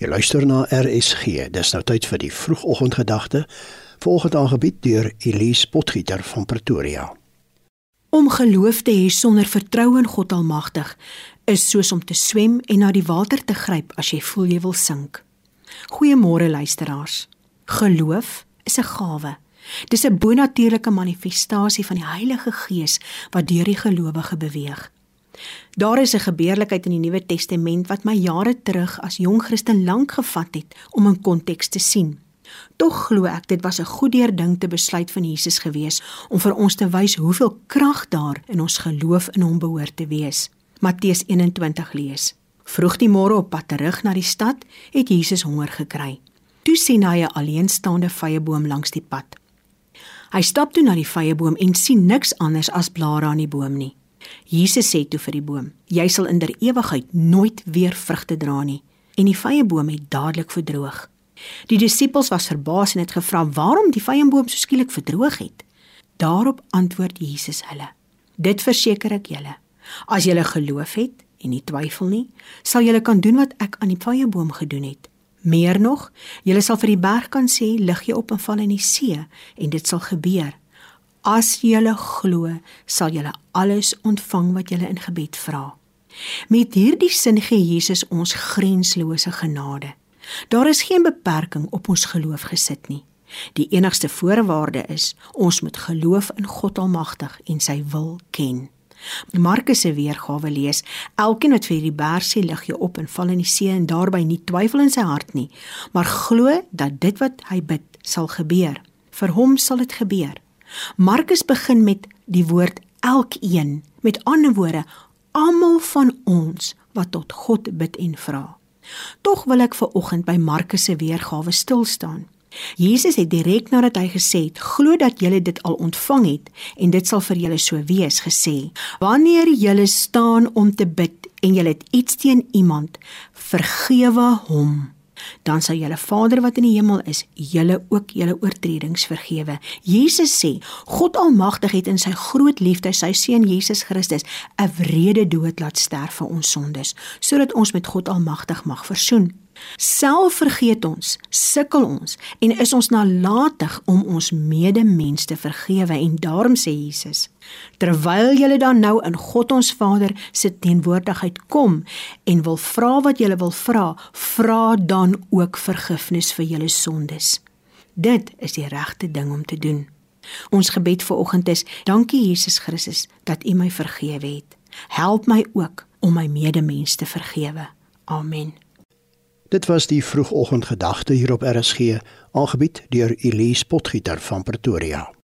Jy luister na RSG. Dis nou tyd vir die vroegoggendgedagte, volgende aangebied deur Elise Potgieter van Pretoria. Om geloof te hê sonder vertroue in God Almagtig is soos om te swem en na die water te gryp as jy voel jy wil sink. Goeiemôre luisteraars. Geloof is 'n gawe. Dis 'n bonatuurlike manifestasie van die Heilige Gees wat deur die gelowige beweeg. Daar is 'n gebeurlikheid in die Nuwe Testament wat my jare terug as jong Christen lank gevat het om in konteks te sien. Tog glo ek dit was 'n goed deurdinkte besluit van Jesus gewees om vir ons te wys hoeveel krag daar in ons geloof in hom behoort te wees. Matteus 21 lees. Vroeg die môre op pad terug na die stad, het Jesus honger gekry. Toe sien hy 'n alleenstaande vyeboom langs die pad. Hy stap toe na die vyeboom en sien niks anders as blare aan die boom nie. Jesus sê toe vir die boom: "Jy sal in der ewigheid nooit weer vrugte dra nie." En die vyeboom het dadelik verdroog. Die disippels was verbaas en het gevra waarom die vyeboom so skielik verdroog het. Daarop antwoord Jesus hulle: "Dit verseker ek julle, as julle geloof het en nie twyfel nie, sal julle kan doen wat ek aan die vyeboom gedoen het." Meer nog, julle sal vir die berg kan sê, lig jy op en val in die see en dit sal gebeur. As julle glo, sal julle alles ontvang wat julle in gebed vra. Met hierdie sin gee Jesus ons grenslose genade. Daar is geen beperking op ons geloof gesit nie. Die enigste voorwaarde is ons moet geloof in God Almagtig en sy wil ken. Markus se weergawe lees: Elkeen wat vir hierdie berg sê lig jy op en val in die see en daarby nie twyfel in sy hart nie, maar glo dat dit wat hy bid sal gebeur. Vir hom sal dit gebeur. Markus begin met die woord elkeen. Met ander woorde, almal van ons wat tot God bid en vra. Tog wil ek ver oggend by Markus se weergawe stil staan. Jesus het direk nadat hy gesê het: "Glo dat julle dit al ontvang het en dit sal vir julle so wees," gesê: "Wanneer julle staan om te bid en julle het iets teen iemand, vergewe hom." Dan sal julle Vader wat in die hemel is, julle ook julle oortredings vergewe. Jesus sê, God Almagtig het in sy groot liefde sy seun Jesus Christus 'n wrede dood laat sterf vir ons sondes, sodat ons met God Almagtig mag versoen. Self vergeet ons, sukkel ons en is ons nalatig om ons medemens te vergewe en daarom sê Jesus: Terwyl julle dan nou in God ons Vader se teenwoordigheid kom en wil vra wat julle wil vra, vra dan ook vergifnis vir julle sondes. Dit is die regte ding om te doen. Ons gebed vir oggend is: Dankie Jesus Christus dat U my vergewe het. Help my ook om my medemens te vergewe. Amen. Dit was die vroegoggendgedagte hier op RSG, aangebied deur Elise Potgieter van Pretoria.